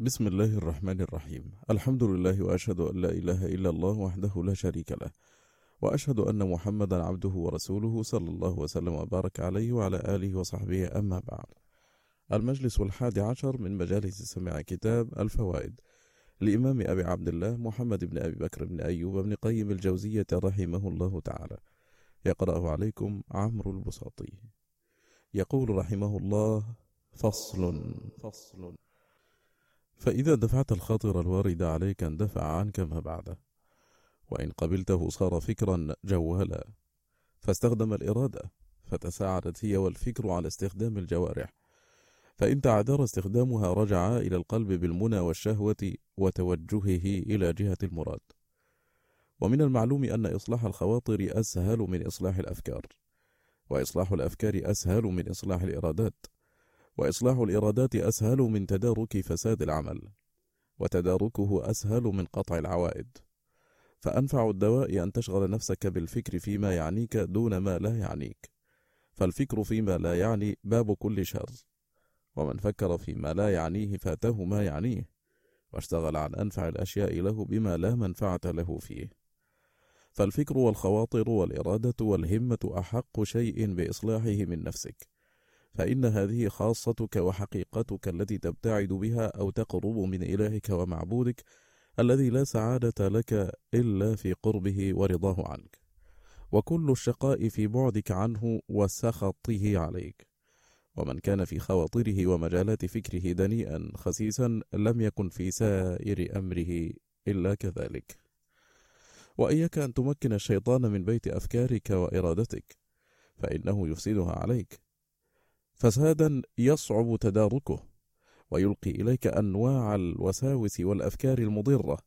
بسم الله الرحمن الرحيم الحمد لله وأشهد أن لا إله إلا الله وحده لا شريك له وأشهد أن محمدا عبده ورسوله صلى الله وسلم وبارك عليه وعلى آله وصحبه أما بعد المجلس الحادي عشر من مجالس سماع كتاب الفوائد لإمام أبي عبد الله محمد بن أبي بكر بن أيوب بن قيم الجوزية رحمه الله تعالى يقرأه عليكم عمرو البساطي يقول رحمه الله فصل فصل فإذا دفعت الخاطر الوارد عليك اندفع عنك ما بعده وإن قبلته صار فكرا جوالا فاستخدم الإرادة فتساعدت هي والفكر على استخدام الجوارح فإن تعذر استخدامها رجع إلى القلب بالمنى والشهوة وتوجهه إلى جهة المراد. ومن المعلوم أن إصلاح الخواطر أسهل من إصلاح الأفكار وإصلاح الأفكار أسهل من إصلاح الإرادات. وإصلاح الإرادات أسهل من تدارك فساد العمل وتداركه أسهل من قطع العوائد. فأنفع الدواء أن تشغل نفسك بالفكر فيما يعنيك دون ما لا يعنيك. فالفكر فيما لا يعني باب كل شر. ومن فكر فيما لا يعنيه فاته ما يعنيه واشتغل عن أنفع الأشياء له بما لا منفعة له فيه. فالفكر والخواطر والإرادة والهمة أحق شيء بإصلاحه من نفسك. فإن هذه خاصتك وحقيقتك التي تبتعد بها أو تقرب من إلهك ومعبودك الذي لا سعادة لك إلا في قربه ورضاه عنك. وكل الشقاء في بعدك عنه وسخطه عليك. ومن كان في خواطره ومجالات فكره دنيئا خسيسا لم يكن في سائر أمره إلا كذلك. وإياك أن تمكن الشيطان من بيت أفكارك وإرادتك فإنه يفسدها عليك. فسادا يصعب تداركه ويلقي إليك أنواع الوساوس والأفكار المضرة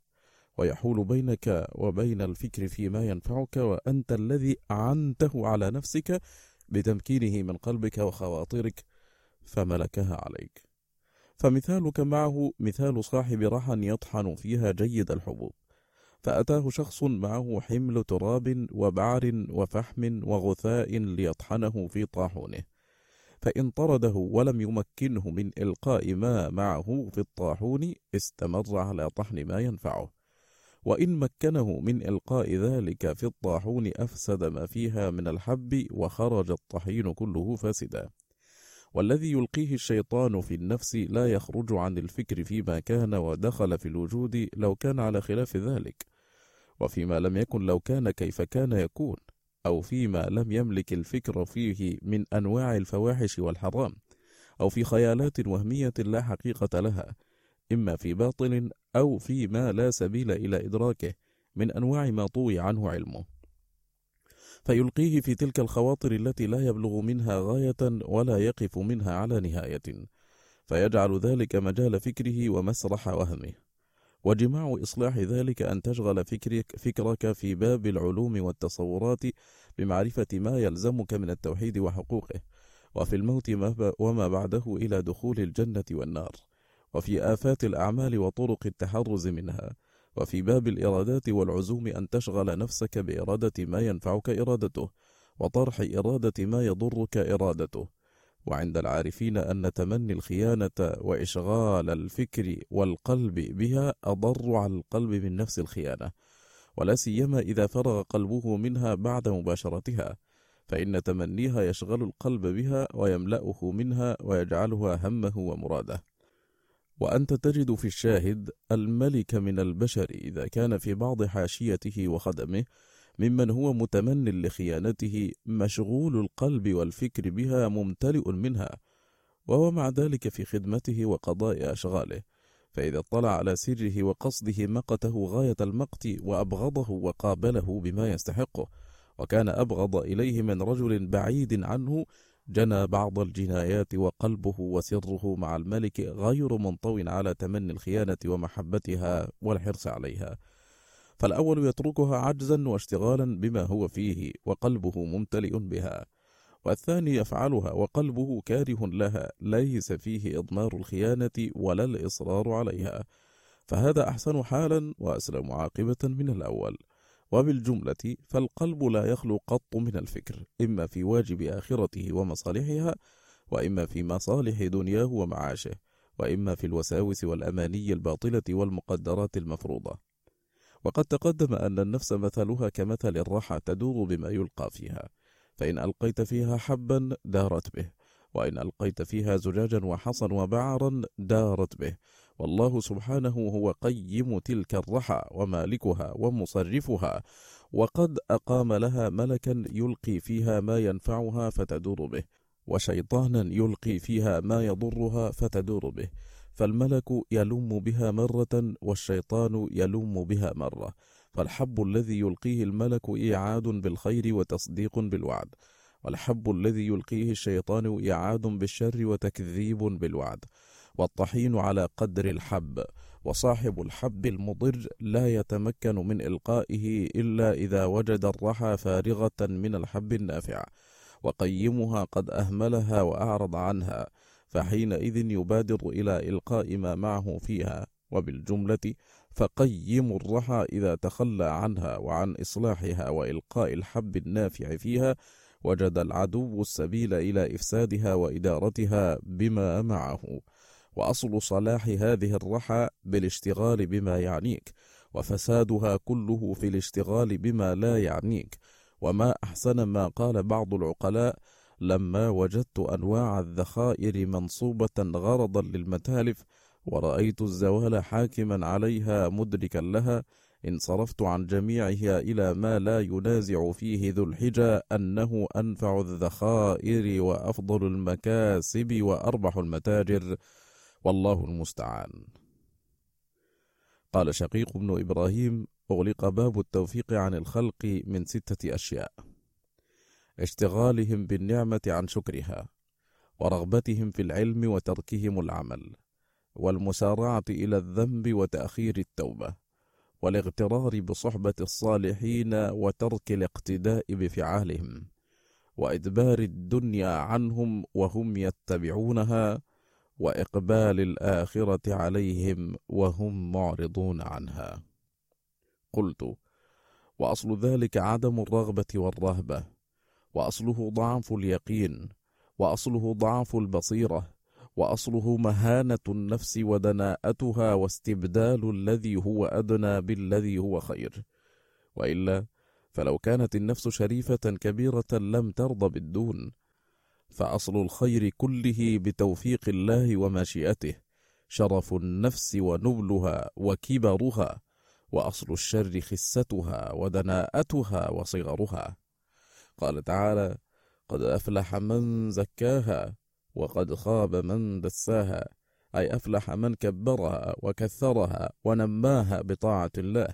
ويحول بينك وبين الفكر فيما ينفعك وأنت الذي أعنته على نفسك بتمكينه من قلبك وخواطرك فملكها عليك. فمثالك معه مثال صاحب رحى يطحن فيها جيد الحبوب. فأتاه شخص معه حمل تراب وبعر وفحم وغثاء ليطحنه في طاحونه. فإن طرده ولم يمكنه من إلقاء ما معه في الطاحون استمر على طحن ما ينفعه. وإن مكنه من إلقاء ذلك في الطاحون أفسد ما فيها من الحب وخرج الطحين كله فاسدا. والذي يلقيه الشيطان في النفس لا يخرج عن الفكر فيما كان ودخل في الوجود لو كان على خلاف ذلك. وفيما لم يكن لو كان كيف كان يكون. أو فيما لم يملك الفكر فيه من أنواع الفواحش والحرام أو في خيالات وهمية لا حقيقة لها إما في باطل أو فيما لا سبيل إلى إدراكه من أنواع ما طوي عنه علمه. فيلقيه في تلك الخواطر التي لا يبلغ منها غاية ولا يقف منها على نهاية فيجعل ذلك مجال فكره ومسرح وهمه. وجماع إصلاح ذلك أن تشغل فكرك, فكرك في باب العلوم والتصورات بمعرفة ما يلزمك من التوحيد وحقوقه. وفي الموت وما بعده إلى دخول الجنة والنار. وفي آفات الأعمال وطرق التحرز منها. وفي باب الإرادات والعزوم أن تشغل نفسك بإرادة ما ينفعك إرادته. وطرح إرادة ما يضرك إرادته. وعند العارفين أن تمني الخيانة وإشغال الفكر والقلب بها أضر على القلب من نفس الخيانة ولا سيما إذا فرغ قلبه منها بعد مباشرتها فإن تمنيها يشغل القلب بها ويملأه منها ويجعلها همه ومراده. وأنت تجد في الشاهد الملك من البشر إذا كان في بعض حاشيته وخدمه ممن هو متمن لخيانته مشغول القلب والفكر بها ممتلئ منها وهو مع ذلك في خدمته وقضاء أشغاله. فإذا اطلع على سره وقصده مقته غاية المقت وأبغضه وقابله بما يستحقه. وكان أبغض إليه من رجل بعيد عنه جنى بعض الجنايات وقلبه وسره مع الملك غير منطو على تمني الخيانة ومحبتها والحرص عليها. فالأول يتركها عجزا واشتغالا بما هو فيه وقلبه ممتلئ بها والثاني يفعلها وقلبه كاره لها ليس فيه إضمار الخيانة ولا الإصرار عليها. فهذا أحسن حالا وأسلم عاقبة من الأول. وبالجملة فالقلب لا يخلو قط من الفكر إما في واجب آخرته ومصالحها وإما في مصالح دنياه ومعاشه وإما في الوساوس والأماني الباطلة والمقدرات المفروضة. وقد تقدم أن النفس مثلها كمثل الرحى تدور بما يلقى فيها فإن ألقيت فيها حبا دارت به وإن ألقيت فيها زجاجا وحصا وبعرا دارت به. والله سبحانه هو قيم تلك الرحى ومالكها ومصرفها وقد أقام لها ملكا يلقي فيها ما ينفعها فتدور به وشيطانا يلقي فيها ما يضرها فتدور به. فالملك يلم بها مرة والشيطان يلم بها مرة. فالحب الذي يلقيه الملك إيعاد بالخير وتصديق بالوعد. والحب الذي يلقيه الشيطان إعاد بالشر وتكذيب بالوعد. والطحين على قدر الحب. وصاحب الحب المضر لا يتمكن من إلقائه إلا إذا وجد الرحى فارغة من الحب النافع. وقيمها قد أهملها وأعرض عنها. فحينئذ يبادر إلى إلقاء ما معه فيها وبالجملة فقيم الرحى إذا تخلى عنها وعن إصلاحها وإلقاء الحب النافع فيها وجد العدو السبيل إلى إفسادها وإدارتها بما معه. وأصل صلاح هذه الرحى بالاشتغال بما يعنيك وفسادها كله في الاشتغال بما لا يعنيك. وما أحسن ما قال بعض العقلاء لما وجدت أنواع الذخائر منصوبة غرضا للمتالف ورأيت الزوال حاكما عليها مدركا لها انصرفت عن جميعها إلى ما لا ينازع فيه ذو الحجى أنه أنفع الذخائر وأفضل المكاسب وأربح المتاجر. والله المستعان. قال شقيق بن إبراهيم أغلق باب التوفيق عن الخلق من ستة أشياء. اشتغالهم بالنعمة عن شكرها ورغبتهم في العلم وتركهم العمل والمسارعة إلى الذنب وتأخير التوبة والاغترار بصحبة الصالحين وترك الاقتداء بفعالهم وإدبار الدنيا عنهم وهم يتبعونها وإقبال الآخرة عليهم وهم معرضون عنها. قلت وأصل ذلك عدم الرغبة والرهبة وأصله ضعف اليقين وأصله ضعف البصيرة وأصله مهانة النفس ودناءتها واستبدال الذي هو أدنى بالذي هو خير. وإلا فلو كانت النفس شريفة كبيرة لم ترضى بالدون فأصل الخير كله بتوفيق الله ومشيئته شرف النفس ونبلها وكبرها وأصل الشر خستها ودناءتها وصغرها. قال تعالى قد أفلح من زكاها وقد خاب من دساها أي أفلح من كبرها وكثرها ونماها بطاعة الله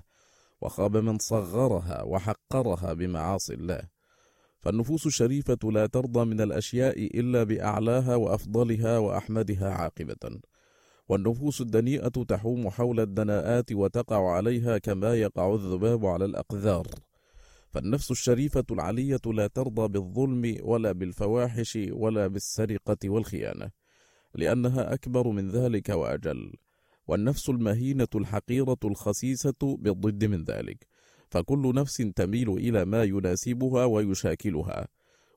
وخاب من صغرها وحقرها بمعاصي الله. فالنفوس الشريفة لا ترضى من الأشياء إلا بأعلاها وأفضلها وأحمدها عاقبة. والنفوس الدنيئة تحوم حول الدناءات وتقع عليها كما يقع الذباب على الأقذار. فالنفس الشريفة العلية لا ترضى بالظلم ولا بالفواحش ولا بالسرقة والخيانة لأنها أكبر من ذلك وأجل والنفس المهينة الحقيرة الخسيسة بالضد من ذلك فكل نفس تميل إلى ما يناسبها ويشاكلها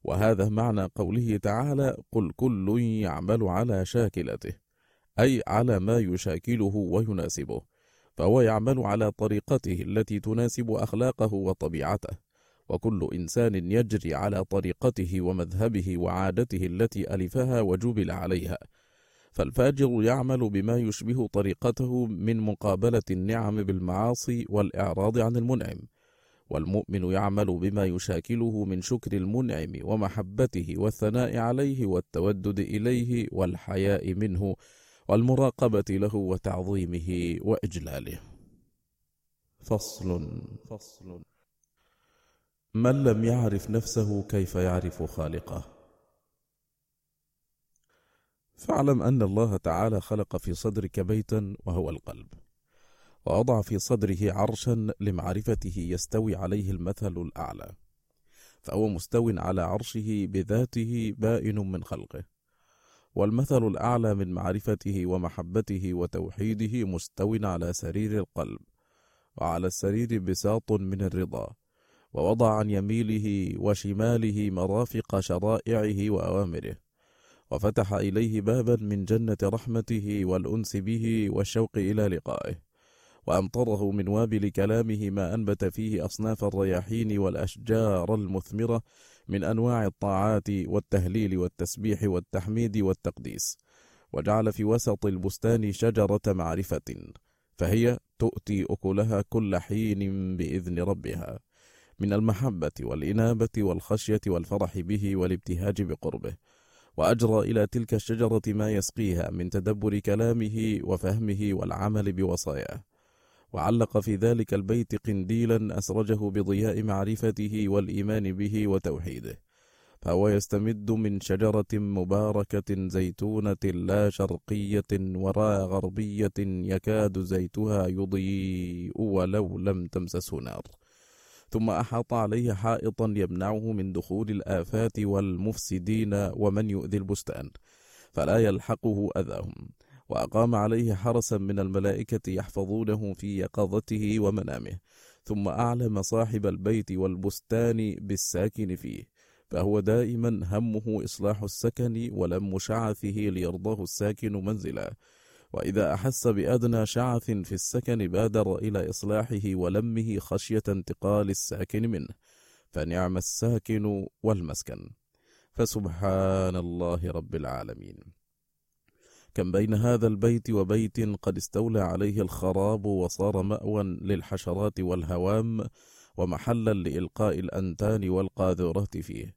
وهذا معنى قوله تعالى قل كل يعمل على شاكلته أي على ما يشاكله ويناسبه. فهو يعمل على طريقته التي تناسب أخلاقه وطبيعته وكل إنسان يجري على طريقته ومذهبه وعادته التي ألفها وجبل عليها. فالفاجر يعمل بما يشبه طريقته من مقابلة النعم بالمعاصي والإعراض عن المنعم والمؤمن يعمل بما يشاكله من شكر المنعم ومحبته والثناء عليه والتودد إليه والحياء منه والمراقبة له وتعظيمه وإجلاله. فصل. فصل. من لم يعرف نفسه كيف يعرف خالقه؟ فاعلم أن الله تعالى خلق في صدرك بيتا وهو القلب ووضع في صدره عرشا لمعرفته يستوي عليه المثل الأعلى فهو مستو على عرشه بذاته بائن من خلقه. والمثل الأعلى من معرفته ومحبته وتوحيده مستو على سرير القلب وعلى السرير بساط من الرضا ووضع عن يميله وشماله مرافق شرائعه وأوامره وفتح إليه بابا من جنة رحمته والأنس به والشوق إلى لقائه وأمطره من وابل كلامه ما أنبت فيه أصناف الرياحين والأشجار المثمرة من أنواع الطاعات والتهليل والتسبيح والتحميد والتقديس وجعل في وسط البستان شجرة معرفة فهي تؤتي أكلها كل حين بإذن ربها من المحبة والإنابة والخشية والفرح به والابتهاج بقربه وأجرى إلى تلك الشجرة ما يسقيها من تدبر كلامه وفهمه والعمل بوصاياه. وعلق في ذلك البيت قنديلا أسرجه بضياء معرفته والإيمان به وتوحيده. فهو يستمد من شجرة مباركة زيتونة لا شرقية ولا غربية يكاد زيتها يضيء ولو لم تمسسه نار. ثم أحاط عليه حائطا يمنعه من دخول الآفات والمفسدين ومن يؤذي البستان فلا يلحقه أذاهم. وأقام عليه حرسا من الملائكة يحفظونه في يقظته ومنامه ثم أعلم صاحب البيت والبستان بالساكن فيه فهو دائما همه إصلاح السكن ولم شعثه ليرضاه الساكن منزلا. وإذا أحس بأدنى شعث في السكن بادر إلى إصلاحه ولمه خشية انتقال الساكن منه فنعم الساكن والمسكن. فسبحان الله رب العالمين. كم بين هذا البيت وبيت قد استولى عليه الخراب وصار مأوى للحشرات والهوام ومحلا لإلقاء الأنتان والقاذورات فيه.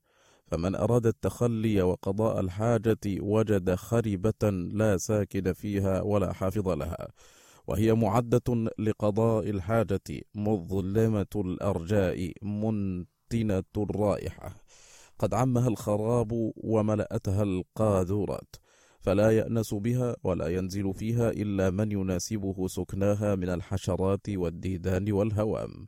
فمن أراد التخلي وقضاء الحاجة وجد خربة لا ساكن فيها ولا حافظ لها. وهي معدة لقضاء الحاجة مظلمة الأرجاء منتنة الرائحة. قد عمها الخراب وملأتها القاذورات. فلا يأنس بها ولا ينزل فيها إلا من يناسبه سكناها من الحشرات والديدان والهوام.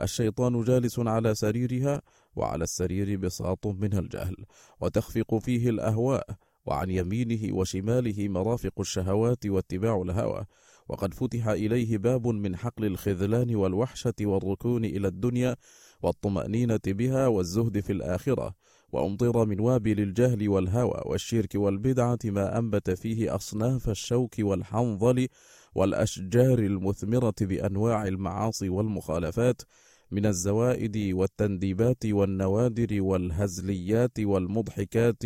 الشيطان جالس على سريرها وعلى السرير بساط من الجهل وتخفق فيه الأهواء وعن يمينه وشماله مرافق الشهوات واتباع الهوى. وقد فتح إليه باب من حقل الخذلان والوحشة والركون إلى الدنيا والطمأنينة بها والزهد في الآخرة. وأمطر من وابل الجهل والهوى والشرك والبدعة ما أنبت فيه أصناف الشوك والحنظل والأشجار المثمرة بأنواع المعاصي والمخالفات من الزوائد والتنديبات والنوادر والهزليات والمضحكات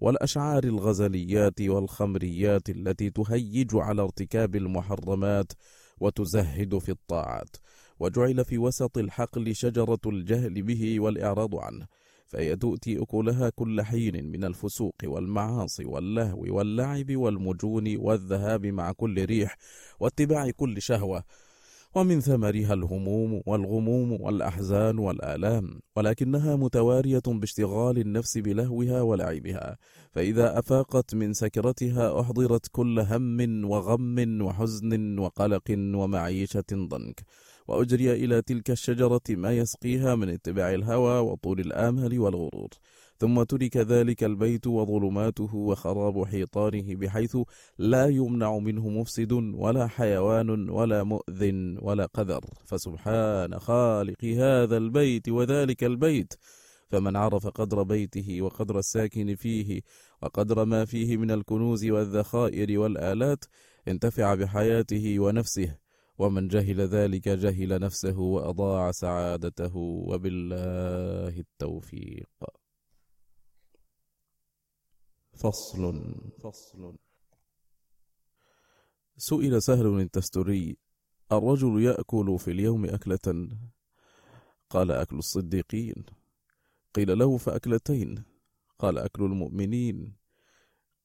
والأشعار الغزليات والخمريات التي تهيج على ارتكاب المحرمات وتزهد في الطاعات وجعل في وسط الحقل شجرة الجهل به والإعراض عنه فهي تؤتي أكلها كل حين من الفسوق والمعاصي واللهو واللعب والمجون والذهاب مع كل ريح واتباع كل شهوة. ومن ثمرها الهموم والغموم والأحزان والآلام ولكنها متوارية باشتغال النفس بلهوها ولعبها. فإذا أفاقت من سكرتها أحضرت كل هم وغم وحزن وقلق ومعيشة ضنك. وأجري إلى تلك الشجرة ما يسقيها من اتباع الهوى وطول الآمل والغرور. ثم ترك ذلك البيت وظلماته وخراب حيطانه بحيث لا يمنع منه مفسد ولا حيوان ولا مؤذ ولا قذر. فسبحان خالق هذا البيت وذلك البيت. فمن عرف قدر بيته وقدر الساكن فيه وقدر ما فيه من الكنوز والذخائر والآلات انتفع بحياته ونفسه. ومن جهل ذلك جهل نفسه وأضاع سعادته وبالله التوفيق. فصل. فصل. سئل سهل التستري الرجل يأكل في اليوم أكلة؟ قال أكل الصديقين. قيل له فأكلتين. قال أكل المؤمنين.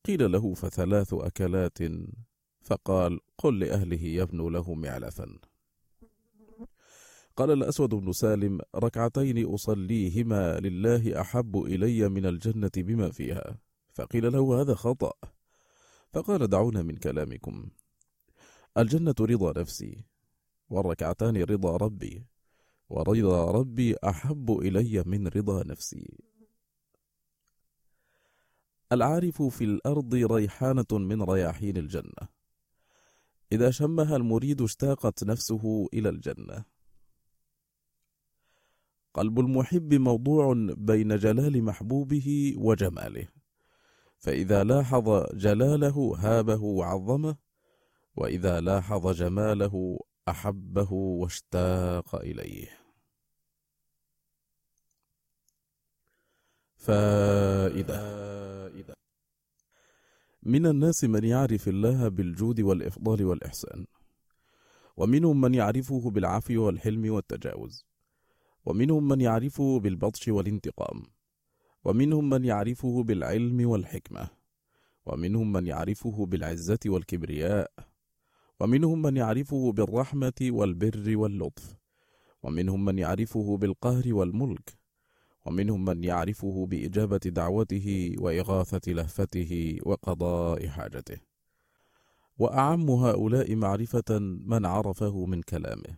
قيل له فثلاث أكلات. فقال قل لأهله يبنوا له معلفا قال الأسود بن سالم ركعتين أصليهما لله أحب إلي من الجنة بما فيها. فقيل له هذا خطأ. فقال دعونا من كلامكم. الجنة رضا نفسي والركعتان رضا ربي ورضا ربي أحب إلي من رضا نفسي. العارف في الأرض ريحانة من رياحين الجنة. إذا شمها المريد اشتاقت نفسه إلى الجنة. قلب المحب موضوع بين جلال محبوبه وجماله فإذا لاحظ جلاله هابه وعظمه وإذا لاحظ جماله أحبه واشتاق إليه. فائدة من الناس من يعرف الله بالجود والإفضال والإحسان ومنهم من يعرفه بالعفو والحلم والتجاوز ومنهم من يعرفه بالبطش والانتقام ومنهم من يعرفه بالعلم والحكمة ومنهم من يعرفه بالعزة والكبرياء ومنهم من يعرفه بالرحمة والبر واللطف ومنهم من يعرفه بالقهر والملك ومنهم من يعرفه بإجابة دعوته وإغاثة لهفته وقضاء حاجته. وأعم هؤلاء معرفة من عرفه من كلامه.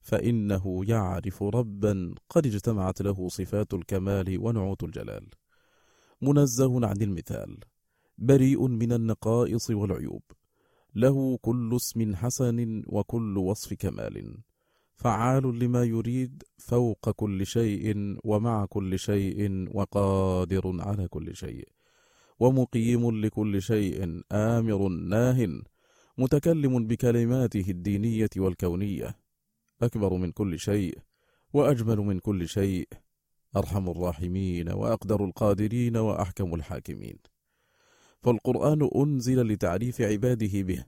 فإنه يعرف ربا قد اجتمعت له صفات الكمال ونعوت الجلال. منزه عن المثال. بريء من النقائص والعيوب. له كل اسم حسن وكل وصف كمال. فعال لما يريد فوق كل شيء ومع كل شيء وقادر على كل شيء ومقيم لكل شيء آمر ناه متكلم بكلماته الدينية والكونية أكبر من كل شيء وأجمل من كل شيء أرحم الراحمين وأقدر القادرين وأحكم الحاكمين فالقرآن أنزل لتعريف عباده به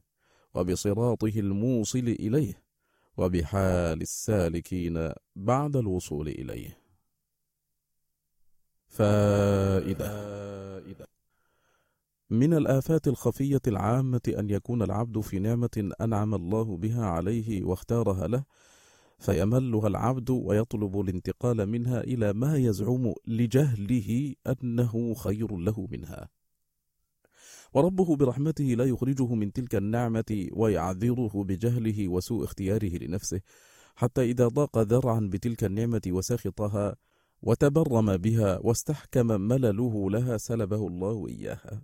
وبصراطه الموصل إليه وبحال السالكين بعد الوصول إليه. فائدة. من الآفات الخفية العامة أن يكون العبد في نعمة أنعم الله بها عليه واختارها له فيملها العبد ويطلب الانتقال منها إلى ما يزعم لجهله أنه خير له منها. وربه برحمته لا يخرجه من تلك النعمة ويعذره بجهله وسوء اختياره لنفسه حتى إذا ضاق ذرعا بتلك النعمة وسخطها وتبرم بها واستحكم ملله لها سلبه الله إياها.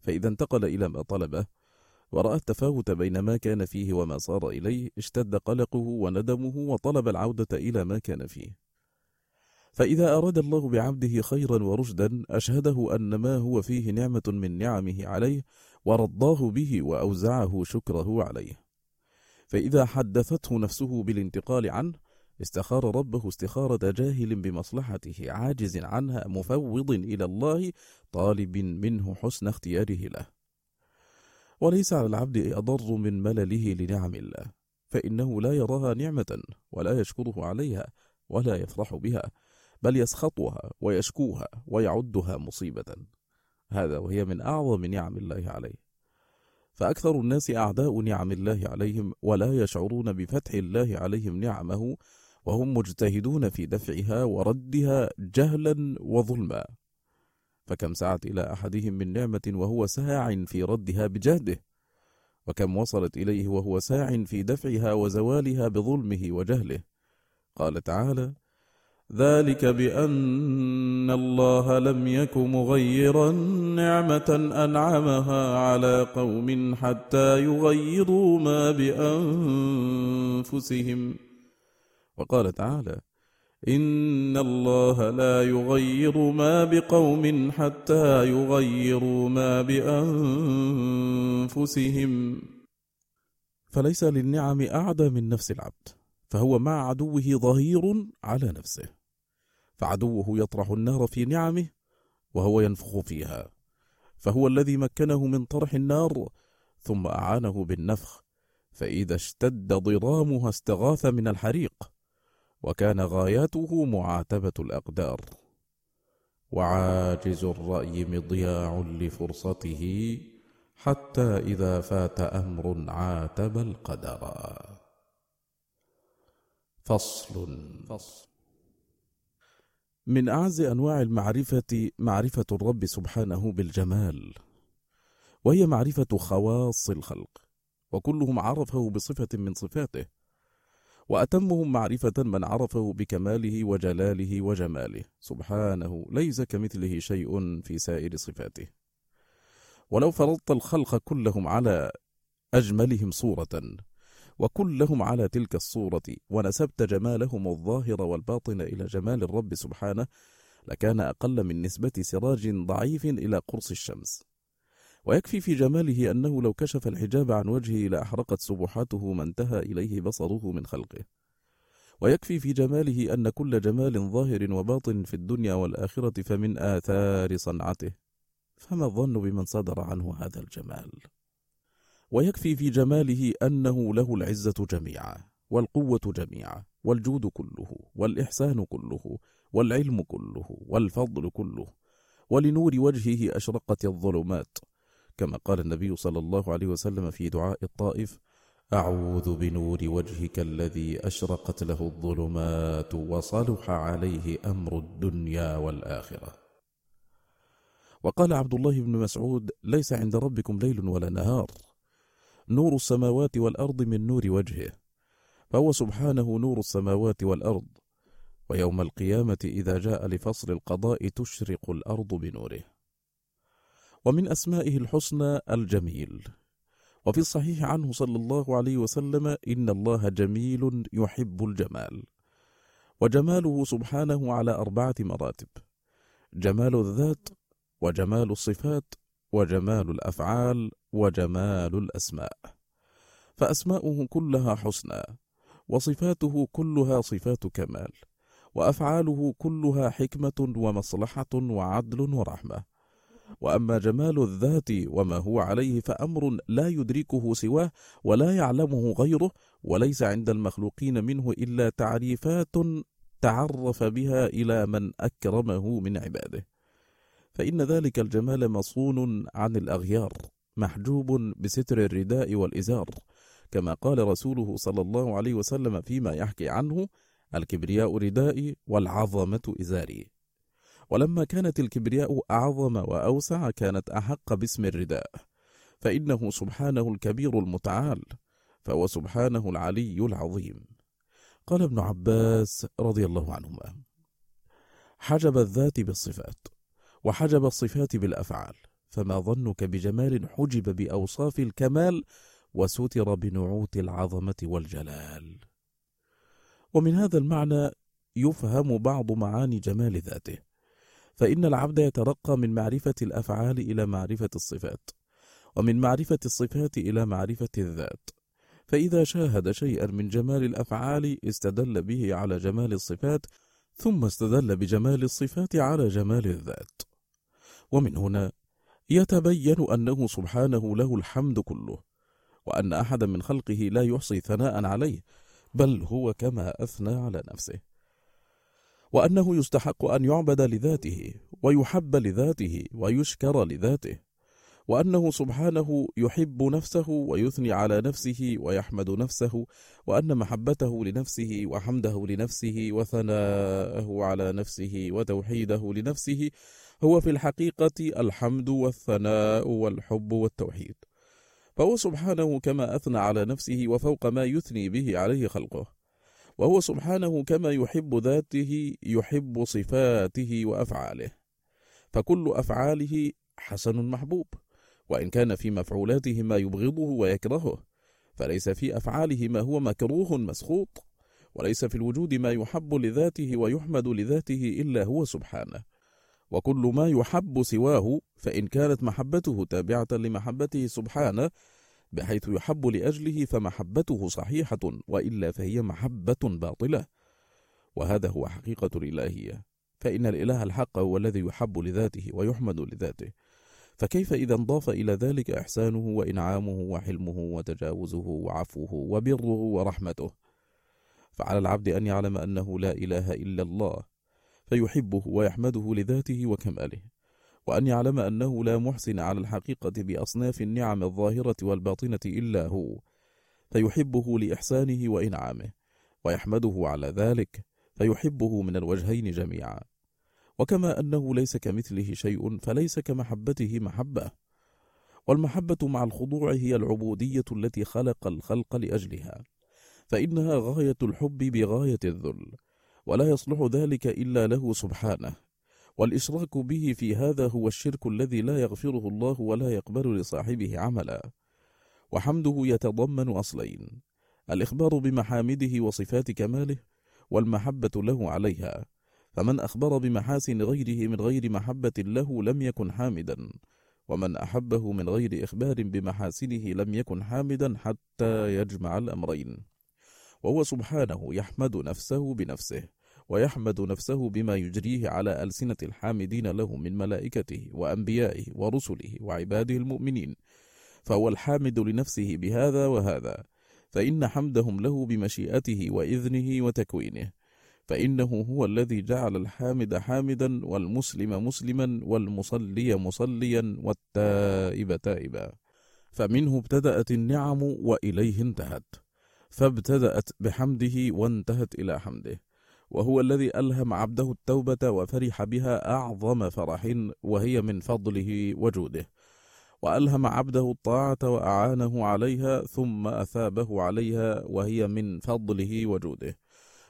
فإذا انتقل إلى ما طلبه ورأى التفاوت بين ما كان فيه وما صار إليه اشتد قلقه وندمه وطلب العودة إلى ما كان فيه. فإذا أراد الله بعبده خيرا ورشدا أشهده أن ما هو فيه نعمة من نعمه عليه ورضاه به وأوزعه شكره عليه. فإذا حدثته نفسه بالانتقال عنه استخار ربه استخارة جاهل بمصلحته عاجز عنها مفوض إلى الله طالب منه حسن اختياره له. وليس على العبد أضر من ملله لنعم الله فإنه لا يراها نعمة ولا يشكره عليها ولا يفرح بها. بل يسخطها ويشكوها ويعدها مصيبة. هذا وهي من أعظم نعم الله عليه. فأكثر الناس أعداء نعم الله عليهم ولا يشعرون بفتح الله عليهم نعمه وهم مجتهدون في دفعها وردها جهلا وظلما. فكم سعت إلى أحدهم من نعمة وهو ساع في ردها بجهده؟ وكم وصلت إليه وهو ساع في دفعها وزوالها بظلمه وجهله؟ قال تعالى ذلك بأن الله لم يك مغيرا نعمة أنعمها على قوم حتى يغيروا ما بأنفسهم. وقال تعالى إن الله لا يغير ما بقوم حتى يغيروا ما بأنفسهم. فليس للنعم أعدى من نفس العبد فهو مع عدوه ظهير على نفسه. فعدوه يطرح النار في نعمه وهو ينفخ فيها. فهو الذي مكنه من طرح النار ثم أعانه بالنفخ. فإذا اشتد ضرامها استغاث من الحريق وكان غايته معاتبة الأقدار. وعاجز الرأي مضياع لفرصته حتى إذا فات أمر عاتب القدر. فصل. فصل. من أعز أنواع المعرفة معرفة الرب سبحانه بالجمال وهي معرفة خواص الخلق وكلهم عرفه بصفة من صفاته وأتمهم معرفة من عرفه بكماله وجلاله وجماله. سبحانه ليس كمثله شيء في سائر صفاته. ولو فرضت الخلق كلهم على أجملهم صورة وكلهم على تلك الصورة ونسبت جمالهم الظاهر والباطن إلى جمال الرب سبحانه لكان أقل من نسبة سراج ضعيف إلى قرص الشمس. ويكفي في جماله أنه لو كشف الحجاب عن وجهه لأحرقت سبحاته ما انتهى إليه بصره من خلقه. ويكفي في جماله أن كل جمال ظاهر وباطن في الدنيا والآخرة فمن آثار صنعته. فما الظن بمن صدر عنه هذا الجمال؟ ويكفي في جماله أنه له العزة جميعا والقوة جميعا والجود كله والإحسان كله والعلم كله والفضل كله. ولنور وجهه أشرقت الظلمات. كما قال النبي صلى الله عليه وسلم في دعاء الطائف أعوذ بنور وجهك الذي أشرقت له الظلمات وصلح عليه أمر الدنيا والآخرة. وقال عبد الله بن مسعود ليس عند ربكم ليل ولا نهار. نور السماوات والأرض من نور وجهه فهو سبحانه نور السماوات والأرض. ويوم القيامة إذا جاء لفصل القضاء تشرق الأرض بنوره. ومن أسمائه الحسنى الجميل. وفي الصحيح عنه صلى الله عليه وسلم إن الله جميل يحب الجمال. وجماله سبحانه على أربعة مراتب جمال الذات وجمال الصفات وجمال الأفعال وجمال الأسماء. فأسماؤه كلها حسنى وصفاته كلها صفات كمال وأفعاله كلها حكمة ومصلحة وعدل ورحمة. وأما جمال الذات وما هو عليه فأمر لا يدركه سواه ولا يعلمه غيره وليس عند المخلوقين منه إلا تعريفات تعرف بها إلى من أكرمه من عباده. فإن ذلك الجمال مصون عن الأغيار محجوب بستر الرداء والإزار كما قال رسوله صلى الله عليه وسلم فيما يحكي عنه الكبرياء ردائي والعظمة إزاري. ولما كانت الكبرياء أعظم وأوسع كانت أحق باسم الرداء. فإنه سبحانه الكبير المتعال فهو سبحانه العلي العظيم. قال ابن عباس رضي الله عنهما حجب الذات بالصفات. وحجب الصفات بالأفعال فما ظنك بجمال حجب بأوصاف الكمال وستر بنعوت العظمة والجلال. ومن هذا المعنى يفهم بعض معاني جمال ذاته فإن العبد يترقى من معرفة الأفعال إلى معرفة الصفات ومن معرفة الصفات إلى معرفة الذات. فإذا شاهد شيئا من جمال الأفعال استدل به على جمال الصفات ثم استدل بجمال الصفات على جمال الذات. ومن هنا يتبين أنه سبحانه له الحمد كله وأن أحدا من خلقه لا يحصي ثناء عليه بل هو كما أثنى على نفسه. وأنه يستحق أن يعبد لذاته ويحب لذاته ويشكر لذاته. وأنه سبحانه يحب نفسه ويثني على نفسه ويحمد نفسه وأن محبته لنفسه وحمده لنفسه وثناءه على نفسه وتوحيده لنفسه هو في الحقيقة الحمد والثناء والحب والتوحيد. فهو سبحانه كما أثنى على نفسه وفوق ما يثني به عليه خلقه. وهو سبحانه كما يحب ذاته يحب صفاته وأفعاله. فكل أفعاله حسن محبوب. وإن كان في مفعولاته ما يبغضه ويكرهه فليس في أفعاله ما هو مكروه مسخوط. وليس في الوجود ما يحب لذاته ويحمد لذاته إلا هو سبحانه. وكل ما يحب سواه فإن كانت محبته تابعة لمحبته سبحانه بحيث يحب لأجله فمحبته صحيحة وإلا فهي محبة باطلة. وهذا هو حقيقة الإلهية فإن الإله الحق هو الذي يحب لذاته ويحمد لذاته. فكيف إذا انضاف إلى ذلك إحسانه وإنعامه وحلمه وتجاوزه وعفوه وبره ورحمته؟ فعلى العبد أن يعلم أنه لا إله إلا الله. فيحبه ويحمده لذاته وكماله. وأن يعلم أنه لا محسن على الحقيقة بأصناف النعم الظاهرة والباطنة إلا هو. فيحبه لإحسانه وإنعامه. ويحمده على ذلك. فيحبه من الوجهين جميعا. وكما أنه ليس كمثله شيء فليس كمحبته محبة. والمحبة مع الخضوع هي العبودية التي خلق الخلق لأجلها. فإنها غاية الحب بغاية الذل. ولا يصلح ذلك إلا له سبحانه. والإشراك به في هذا هو الشرك الذي لا يغفره الله ولا يقبل لصاحبه عملا. وحمده يتضمن أصلين الإخبار بمحامده وصفات كماله والمحبة له عليها. فمن أخبر بمحاسن غيره من غير محبة له لم يكن حامدا. ومن أحبه من غير إخبار بمحاسنه لم يكن حامدا حتى يجمع الأمرين. وهو سبحانه يحمد نفسه بنفسه ويحمد نفسه بما يجريه على ألسنة الحامدين له من ملائكته وأنبيائه ورسله وعباده المؤمنين. فهو الحامد لنفسه بهذا وهذا فإن حمدهم له بمشيئته وإذنه وتكوينه فإنه هو الذي جعل الحامد حامدا والمسلم مسلما والمصلي مصليا والتائب تائبا. فمنه ابتدأت النعم وإليه انتهت. فابتدأت بحمده وانتهت إلى حمده. وهو الذي ألهم عبده التوبة وفرح بها أعظم فرح وهي من فضله وجوده. وألهم عبده الطاعة وأعانه عليها ثم أثابه عليها وهي من فضله وجوده.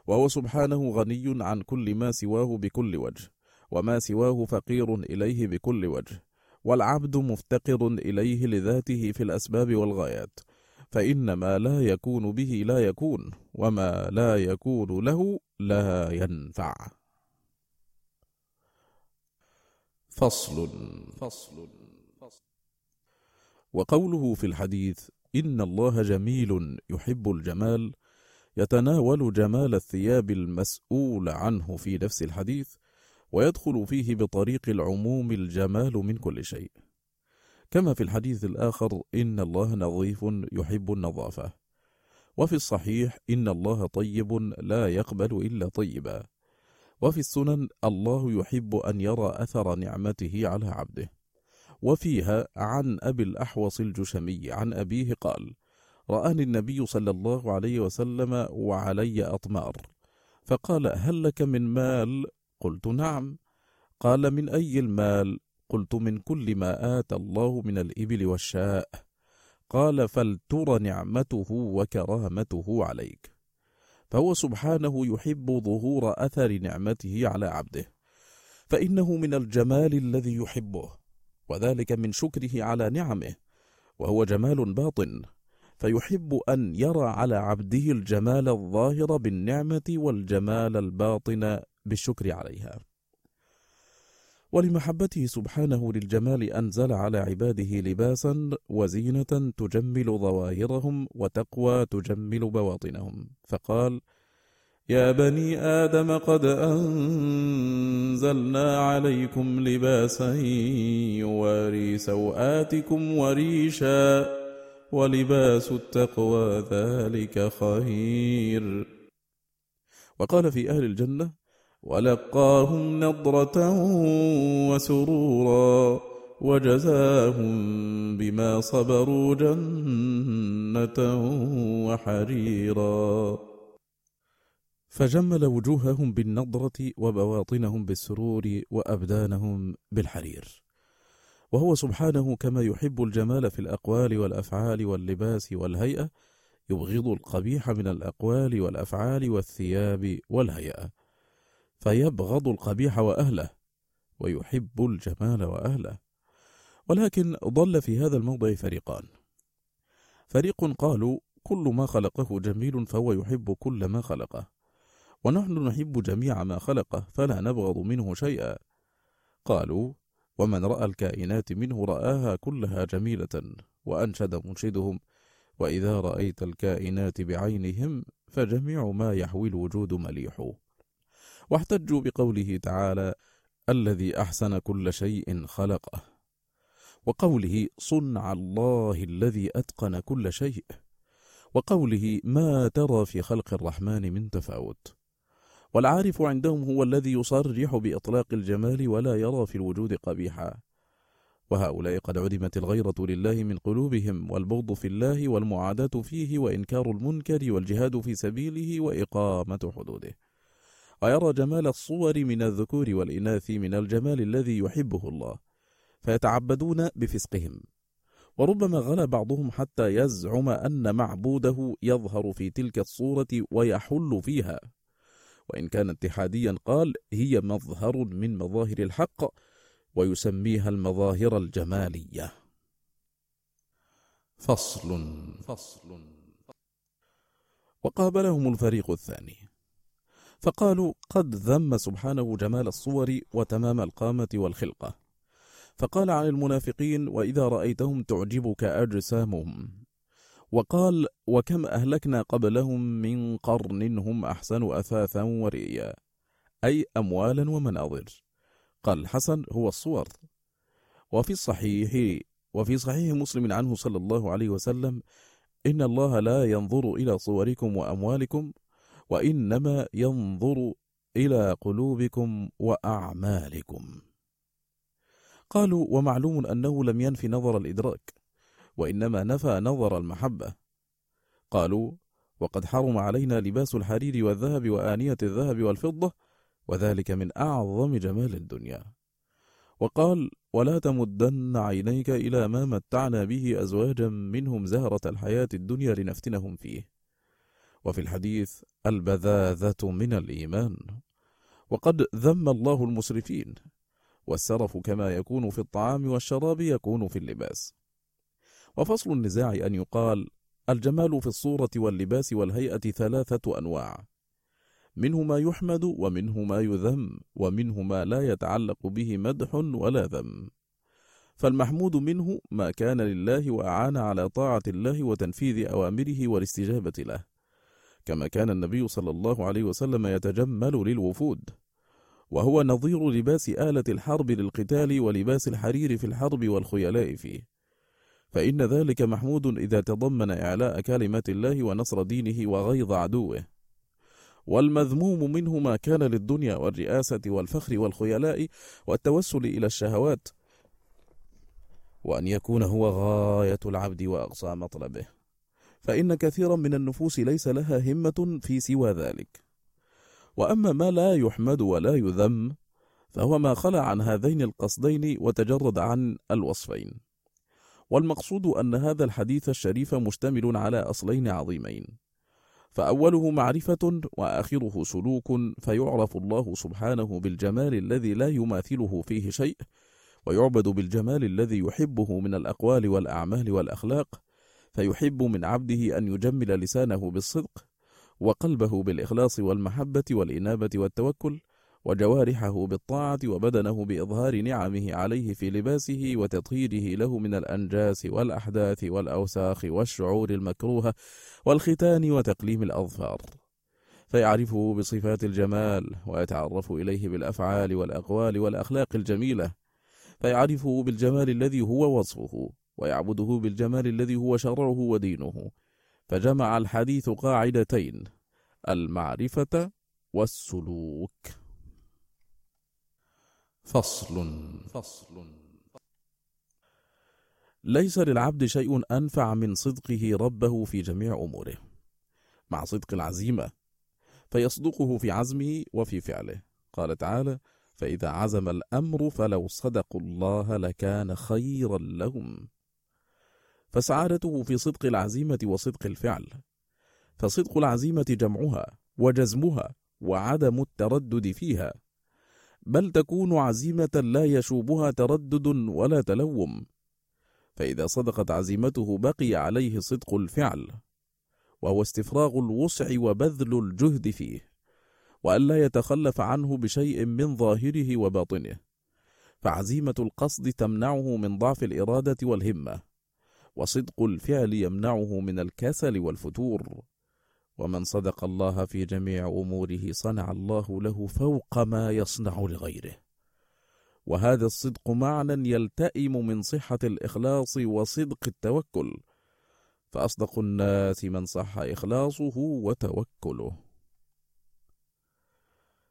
وهو سبحانه غني عن كل ما سواه بكل وجه وما سواه فقير إليه بكل وجه. والعبد مفتقر إليه لذاته في الأسباب والغايات. فإن ما لا يكون به لا يكون وما لا يكون له لا ينفع. فصل فصل. وقوله في الحديث إن الله جميل يحب الجمال يتناول جمال الثياب المسؤول عنه في نفس الحديث ويدخل فيه بطريق العموم الجمال من كل شيء. كما في الحديث الآخر إن الله نظيف يحب النظافة. وفي الصحيح إن الله طيب لا يقبل إلا طيبا. وفي السنن الله يحب أن يرى أثر نعمته على عبده. وفيها عن أبي الأحوص الجشمي عن أبيه قال رآني النبي صلى الله عليه وسلم وعلي أطمار. فقال هل لك من مال؟ قلت نعم. قال من أي المال؟ قلت من كل ما آتى الله من الإبل والشاء. قال فلتر نعمته وكرامته عليك. فهو سبحانه يحب ظهور أثر نعمته على عبده. فإنه من الجمال الذي يحبه وذلك من شكره على نعمه وهو جمال باطن. فيحب أن يرى على عبده الجمال الظاهر بالنعمة والجمال الباطن بالشكر عليها. ولمحبته سبحانه للجمال أنزل على عباده لباسا وزينة تجمل ظواهرهم وتقوى تجمل بواطنهم. فقال يا بني آدم قد أنزلنا عليكم لباسا يواري سوآتكم وريشا ولباس التقوى ذلك خير. وقال في أهل الجنة ولقاهم نضرة وسرورا وجزاهم بما صبروا جنة وحريرا. فجمل وجوههم بالنضرة وبواطنهم بالسرور وأبدانهم بالحرير. وهو سبحانه كما يحب الجمال في الأقوال والأفعال واللباس والهيئة يبغض القبيح من الأقوال والأفعال والثياب والهيئة. فيبغض القبيح وأهله ويحب الجمال وأهله. ولكن ضل في هذا الموضع فريقان. فريق قالوا كل ما خلقه جميل فهو يحب كل ما خلقه. ونحن نحب جميع ما خلقه فلا نبغض منه شيئا. قالوا ومن رأى الكائنات منه رآها كلها جميلة وأنشد منشدهم. وإذا رأيت الكائنات بعينهم فجميع ما يحوي الوجود مليح. واحتجوا بقوله تعالى الذي أحسن كل شيء خلقه. وقوله صنع الله الذي أتقن كل شيء. وقوله ما ترى في خلق الرحمن من تفاوت. والعارف عندهم هو الذي يصرح بإطلاق الجمال ولا يرى في الوجود قبيحا. وهؤلاء قد عدمت الغيرة لله من قلوبهم والبغض في الله والمعاداة فيه وإنكار المنكر والجهاد في سبيله وإقامة حدوده. ويرى جمال الصور من الذكور والإناث من الجمال الذي يحبه الله فيتعبدون بفسقهم. وربما غلا بعضهم حتى يزعم أن معبوده يظهر في تلك الصورة ويحل فيها. وإن كان اتحاديا قال هي مظهر من مظاهر الحق ويسميها المظاهر الجمالية. فصل. فصل. وقابلهم الفريق الثاني. فقالوا قد ذم سبحانه جمال الصور وتمام القامة والخلقة. فقال عن المنافقين وإذا رأيتهم تعجبك أجسامهم. وقال وكم أهلكنا قبلهم من قرن هم أحسن أثاثا ورئيا أي أموالا ومناظر. قال الحسن هو الصور. وفي الصحيح وفي صحيح مسلم عنه صلى الله عليه وسلم إن الله لا ينظر إلى صوركم وأموالكم وإنما ينظر إلى قلوبكم وأعمالكم. قالوا ومعلوم أنه لم ينفي نظر الإدراك وإنما نفى نظر المحبة. قالوا وقد حرم علينا لباس الحرير والذهب وآنية الذهب والفضة وذلك من أعظم جمال الدنيا. وقال ولا تمدن عينيك إلى ما متعنا به أزواجا منهم زهرة الحياة الدنيا لنفتنهم فيه. وفي الحديث البذاذة من الإيمان. وقد ذم الله المسرفين والسرف كما يكون في الطعام والشراب يكون في اللباس. وفصل النزاع أن يقال الجمال في الصورة واللباس والهيئة ثلاثة أنواع. منه ما يحمد ومنه ما يذم ومنه ما لا يتعلق به مدح ولا ذم. فالمحمود منه ما كان لله وأعان على طاعة الله وتنفيذ أوامره والاستجابة له. كما كان النبي صلى الله عليه وسلم يتجمل للوفود وهو نظير لباس آلة الحرب للقتال ولباس الحرير في الحرب والخيلاء فيه. فإن ذلك محمود إذا تضمن إعلاء كلمة الله ونصر دينه وغيظ عدوه. والمذموم منه ما كان للدنيا والرئاسة والفخر والخيلاء والتوسل إلى الشهوات وأن يكون هو غاية العبد وأقصى مطلبه. فإن كثيرا من النفوس ليس لها همة في سوى ذلك. وأما ما لا يحمد ولا يذم فهو ما خلع عن هذين القصدين وتجرد عن الوصفين. والمقصود أن هذا الحديث الشريف مشتمل على أصلين عظيمين. فأوله معرفة وآخره سلوك فيعرف الله سبحانه بالجمال الذي لا يماثله فيه شيء ويعبد بالجمال الذي يحبه من الأقوال والأعمال والأخلاق فيحب من عبده أن يجمل لسانه بالصدق وقلبه بالإخلاص والمحبة والإنابة والتوكل وجوارحه بالطاعة وبدنه بإظهار نعمه عليه في لباسه وتطهيره له من الأنجاس والأحداث والأوساخ والشعور المكروهة والختان وتقليم الأظفار. فيعرفه بصفات الجمال ويتعرف إليه بالأفعال والأقوال والأخلاق الجميلة. فيعرفه بالجمال الذي هو وصفه. ويعبده بالجمال الذي هو شرعه ودينه. فجمع الحديث قاعدتين المعرفة والسلوك. فصل. فصل. ليس للعبد شيء أنفع من صدقه ربه في جميع أموره. مع صدق العزيمة فيصدقه في عزمه وفي فعله. قال تعالى فإذا عزم الأمر فلو صدقوا الله لكان خيرا لهم. فسعادته في صدق العزيمة وصدق الفعل. فصدق العزيمة جمعها وجزمها وعدم التردد فيها. بل تكون عزيمة لا يشوبها تردد ولا تلوم. فإذا صدقت عزيمته بقي عليه صدق الفعل. وهو استفراغ الوسع وبذل الجهد فيه. وألا يتخلف عنه بشيء من ظاهره وباطنه. فعزيمة القصد تمنعه من ضعف الإرادة والهمة. وصدق الفعل يمنعه من الكسل والفتور. ومن صدق الله في جميع أموره صنع الله له فوق ما يصنع لغيره. وهذا الصدق معنى يلتئم من صحة الإخلاص وصدق التوكل. فأصدق الناس من صح إخلاصه وتوكله.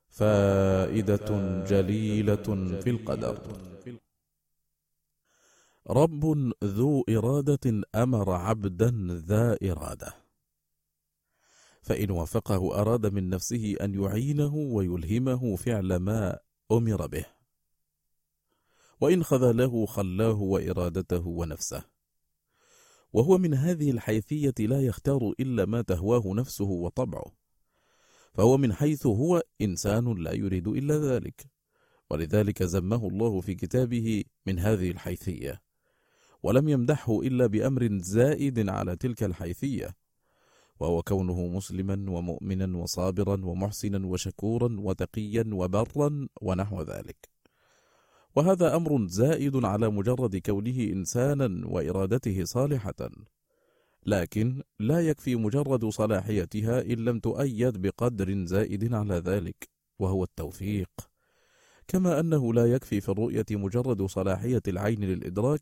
فائدة جليلة في القدر. رب ذو إرادة أمر عبدا ذا إرادة. فإن وافقه أراد من نفسه أن يعينه ويلهمه فعل ما أمر به. وإن خذله خلاه وإرادته ونفسه. وهو من هذه الحيثية لا يختار إلا ما تهواه نفسه وطبعه. فهو من حيث هو إنسان لا يريد إلا ذلك. ولذلك زمه الله في كتابه من هذه الحيثية. ولم يمدحه إلا بأمر زائد على تلك الحيثية وهو كونه مسلما ومؤمنا وصابرا ومحسنا وشكورا وتقيا وبرا ونحو ذلك. وهذا أمر زائد على مجرد كونه إنسانا وإرادته صالحة لكن لا يكفي مجرد صلاحيتها إن لم تؤيد بقدر زائد على ذلك وهو التوفيق. كما أنه لا يكفي في الرؤية مجرد صلاحية العين للإدراك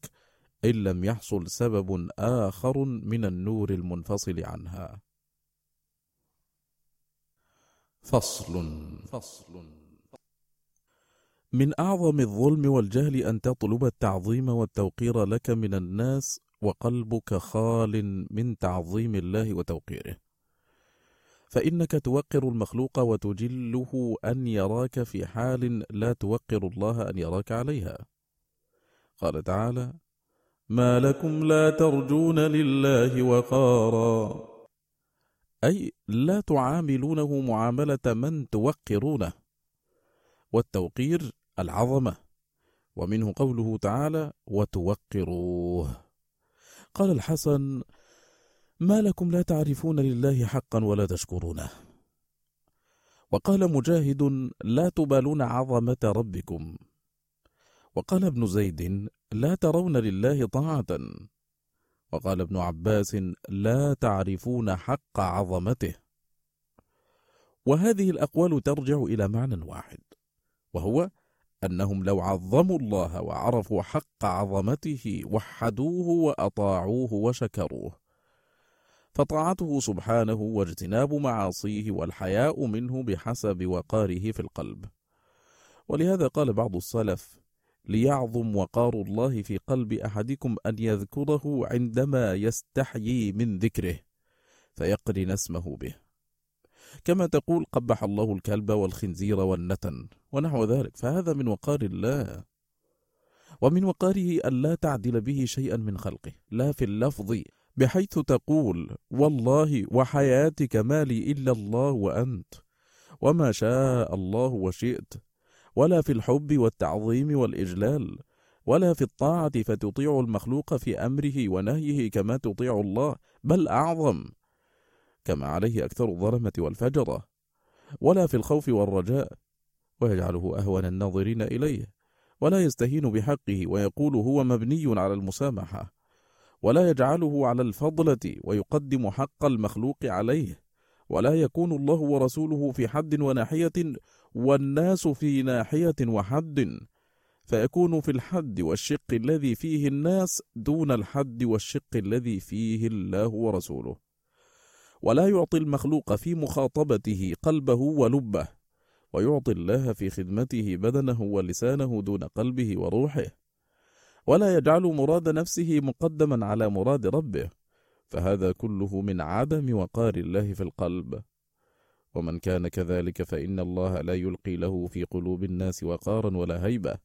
إن لم يحصل سبب آخر من النور المنفصل عنها. فصل. فصل. من أعظم الظلم والجهل أن تطلب التعظيم والتوقير لك من الناس وقلبك خال من تعظيم الله وتوقيره. فإنك توقر المخلوق وتجله أن يراك في حال لا توقر الله أن يراك عليها. قال تعالى ما لكم لا ترجون لله وقارا. أي لا تعاملونه معاملة من توقرونه. والتوقير العظمة. ومنه قوله تعالى وتوقروه قال الحسن ما لكم لا تعرفون لله حقا ولا تشكرونه وقال مجاهد لا تبالون عظمة ربكم وقال ابن زيد لا ترون لله طاعة. وقال ابن عباس لا تعرفون حق عظمته. وهذه الأقوال ترجع إلى معنى واحد وهو أنهم لو عظموا الله وعرفوا حق عظمته وحدوه وأطاعوه وشكروه. فطاعته سبحانه واجتناب معاصيه والحياء منه بحسب وقاره في القلب. ولهذا قال بعض السلف ليعظم وقار الله في قلب أحدكم أن يذكره عندما يستحيي من ذكره فيقرن اسمه به. كما تقول قبح الله الكلب والخنزير والنتن ونحو ذلك. فهذا من وقار الله ومن وقاره أن لا تعدل به شيئا من خلقه. لا في اللفظ بحيث تقول والله وحياتك ما لي إلا الله وأنت وما شاء الله وشئت. ولا في الحب والتعظيم والإجلال ولا في الطاعة فتطيع المخلوق في أمره ونهيه كما تطيع الله بل أعظم كما عليه أكثر الظلمة والفجرة ولا في الخوف والرجاء ويجعله أهون الناظرين إليه ولا يستهين بحقه ويقول هو مبني على المسامحة ولا يجعله على الفضلة ويقدم حق المخلوق عليه. ولا يكون الله ورسوله في حد وناحية والناس في ناحية وحد. فيكون في الحد والشق الذي فيه الناس دون الحد والشق الذي فيه الله ورسوله. ولا يعطي المخلوق في مخاطبته قلبه ولبه ويعطي الله في خدمته بدنه ولسانه دون قلبه وروحه. ولا يجعل مراد نفسه مقدما على مراد ربه. فهذا كله من عدم وقار الله في القلب. ومن كان كذلك فإن الله لا يلقي له في قلوب الناس وقارا ولا هيبة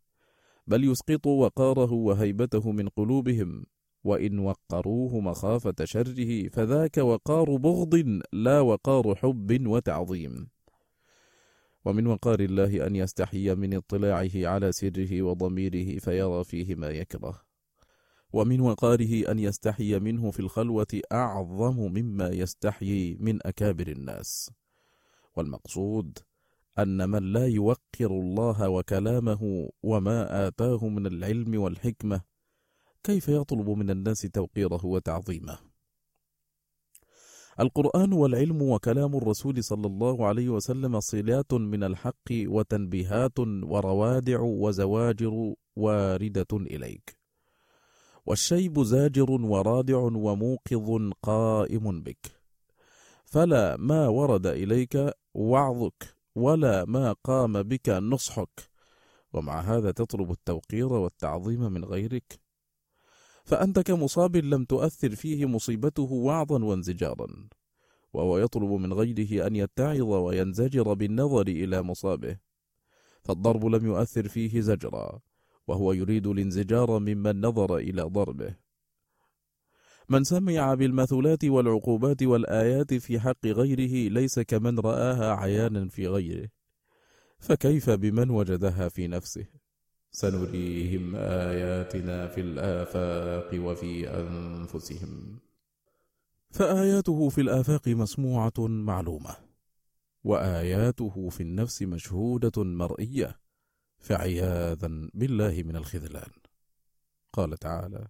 بل يسقط وقاره وهيبته من قلوبهم. وإن وقروه مخافة شره فذاك وقار بغض لا وقار حب وتعظيم. ومن وقار الله أن يستحي من اطلاعه على سره وضميره فيرى فيه ما يكره. ومن وقاره أن يستحي منه في الخلوة أعظم مما يستحيي من أكابر الناس. والمقصود أن من لا يوقر الله وكلامه وما آتاه من العلم والحكمة كيف يطلب من الناس توقيره وتعظيمه؟ القرآن والعلم وكلام الرسول صلى الله عليه وسلم صلات من الحق وتنبيهات وروادع وزواجر واردة إليك. والشيب زاجر ورادع وموقظ قائم بك. فلا ما ورد إليك وعظك ولا ما قام بك نصحك. ومع هذا تطلب التوقير والتعظيم من غيرك. فأنت كمصاب لم تؤثر فيه مصيبته وعظا وانزجارا. وهو يطلب من غيره أن يتعظ وينزجر بالنظر إلى مصابه. فالضرب لم يؤثر فيه زجرا. وهو يريد الانزجار ممن نظر إلى ضربه. من سمع بالمثلات والعقوبات والآيات في حق غيره ليس كمن رآها عيانا في غيره فكيف بمن وجدها في نفسه؟ سنريهم آياتنا في الآفاق وفي أنفسهم. فآياته في الآفاق مسموعة معلومة وآياته في النفس مشهودة مرئية. فعياذا بالله من الخذلان. قال تعالى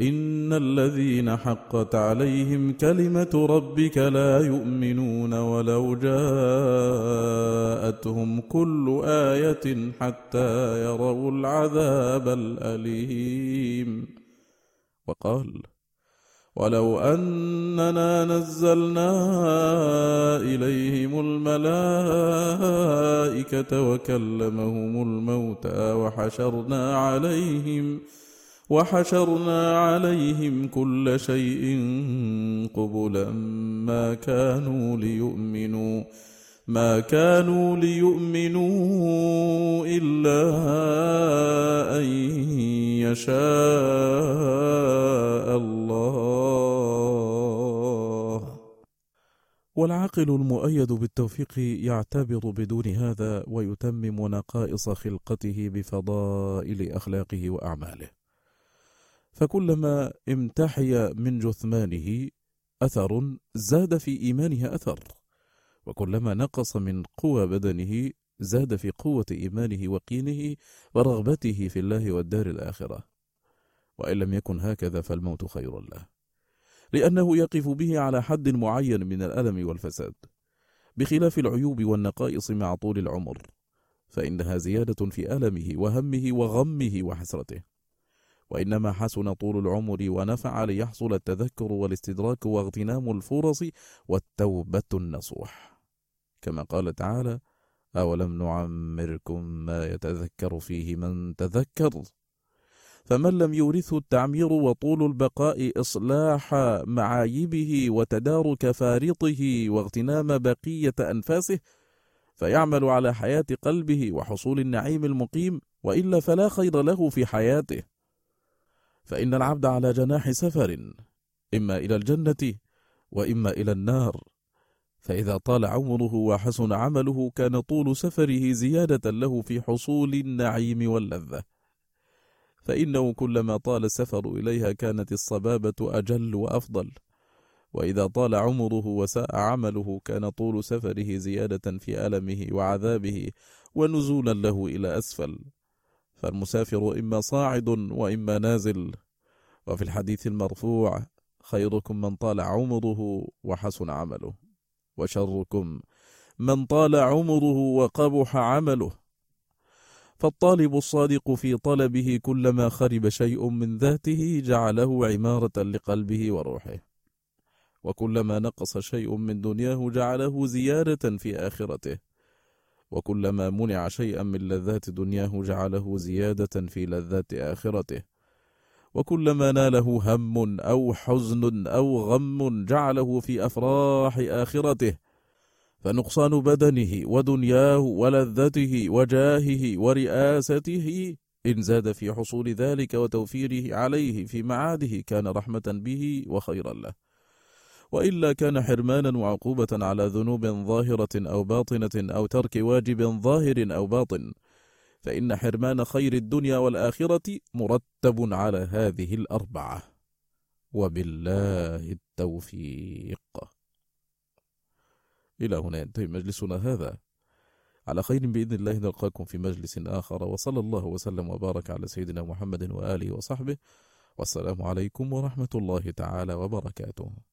إن الذين حقت عليهم كلمة ربك لا يؤمنون ولو جاءتهم كل آية حتى يروا العذاب الأليم. وقال ولو أننا نزلنا إليهم الملائكة وكلمهم الموتى وحشرنا عليهم وحشرنا عليهم كل شيء قبلا ما كانوا ليؤمنوا ما كانوا ليؤمنوا إلا أن يشاء الله. والعاقل المؤيد بالتوفيق يعتبر بدون هذا ويتمم نقائص خلقته بفضائل أخلاقه وأعماله. فكلما امتحي من جثمانه أثر زاد في إيمانه أثر. وكلما نقص من قوى بدنه زاد في قوة إيمانه وقينه ورغبته في الله والدار الآخرة. وإن لم يكن هكذا فالموت خير له. لأنه يقف به على حد معين من الألم والفساد. بخلاف العيوب والنقائص مع طول العمر. فإنها زيادة في ألمه وهمه وغمه وحسرته. وإنما حسن طول العمر ونفع ليحصل التذكر والاستدراك واغتنام الفرص والتوبة النصوح. كما قال تعالى أولم نعمركم ما يتذكر فيه من تذكر؟ فمن لم يورثه التعمير وطول البقاء إصلاح معايبه وتدارك فارطه واغتنام بقية أنفاسه فيعمل على حياة قلبه وحصول النعيم المقيم وإلا فلا خير له في حياته. فإن العبد على جناح سفر إما إلى الجنة وإما إلى النار. فإذا طال عمره وحسن عمله كان طول سفره زيادة له في حصول النعيم واللذة. فإنه كلما طال السفر إليها كانت الصبابة أجل وأفضل. وإذا طال عمره وساء عمله كان طول سفره زيادة في ألمه وعذابه ونزولا له إلى أسفل. فالمسافر إما صاعد وإما نازل. وفي الحديث المرفوع خيركم من طال عمره وحسن عمله وشركم من طال عمره وقبح عمله. فالطالب الصادق في طلبه كلما خرب شيء من ذاته جعله عمارة لقلبه وروحه. وكلما نقص شيء من دنياه جعله زيادة في آخرته. وكلما منع شيئا من لذات دنياه جعله زيادة في لذات آخرته. وكلما ناله هم أو حزن أو غم جعله في أفراح آخرته. فنقصان بدنه ودنياه ولذته وجاهه ورئاسته إن زاد في حصول ذلك وتوفيره عليه في معاده كان رحمة به وخيرا له. وإلا كان حرمانا وعقوبة على ذنوب ظاهرة أو باطنة أو ترك واجب ظاهر أو باطن. فإن حرمان خير الدنيا والآخرة مرتب على هذه الأربعة. وبالله التوفيق. إلى هنا ينتهي مجلسنا هذا. على خير بإذن الله نلقاكم في مجلس آخر. وصلى الله وسلم وبارك على سيدنا محمد وآله وصحبه. والسلام عليكم ورحمة الله تعالى وبركاته.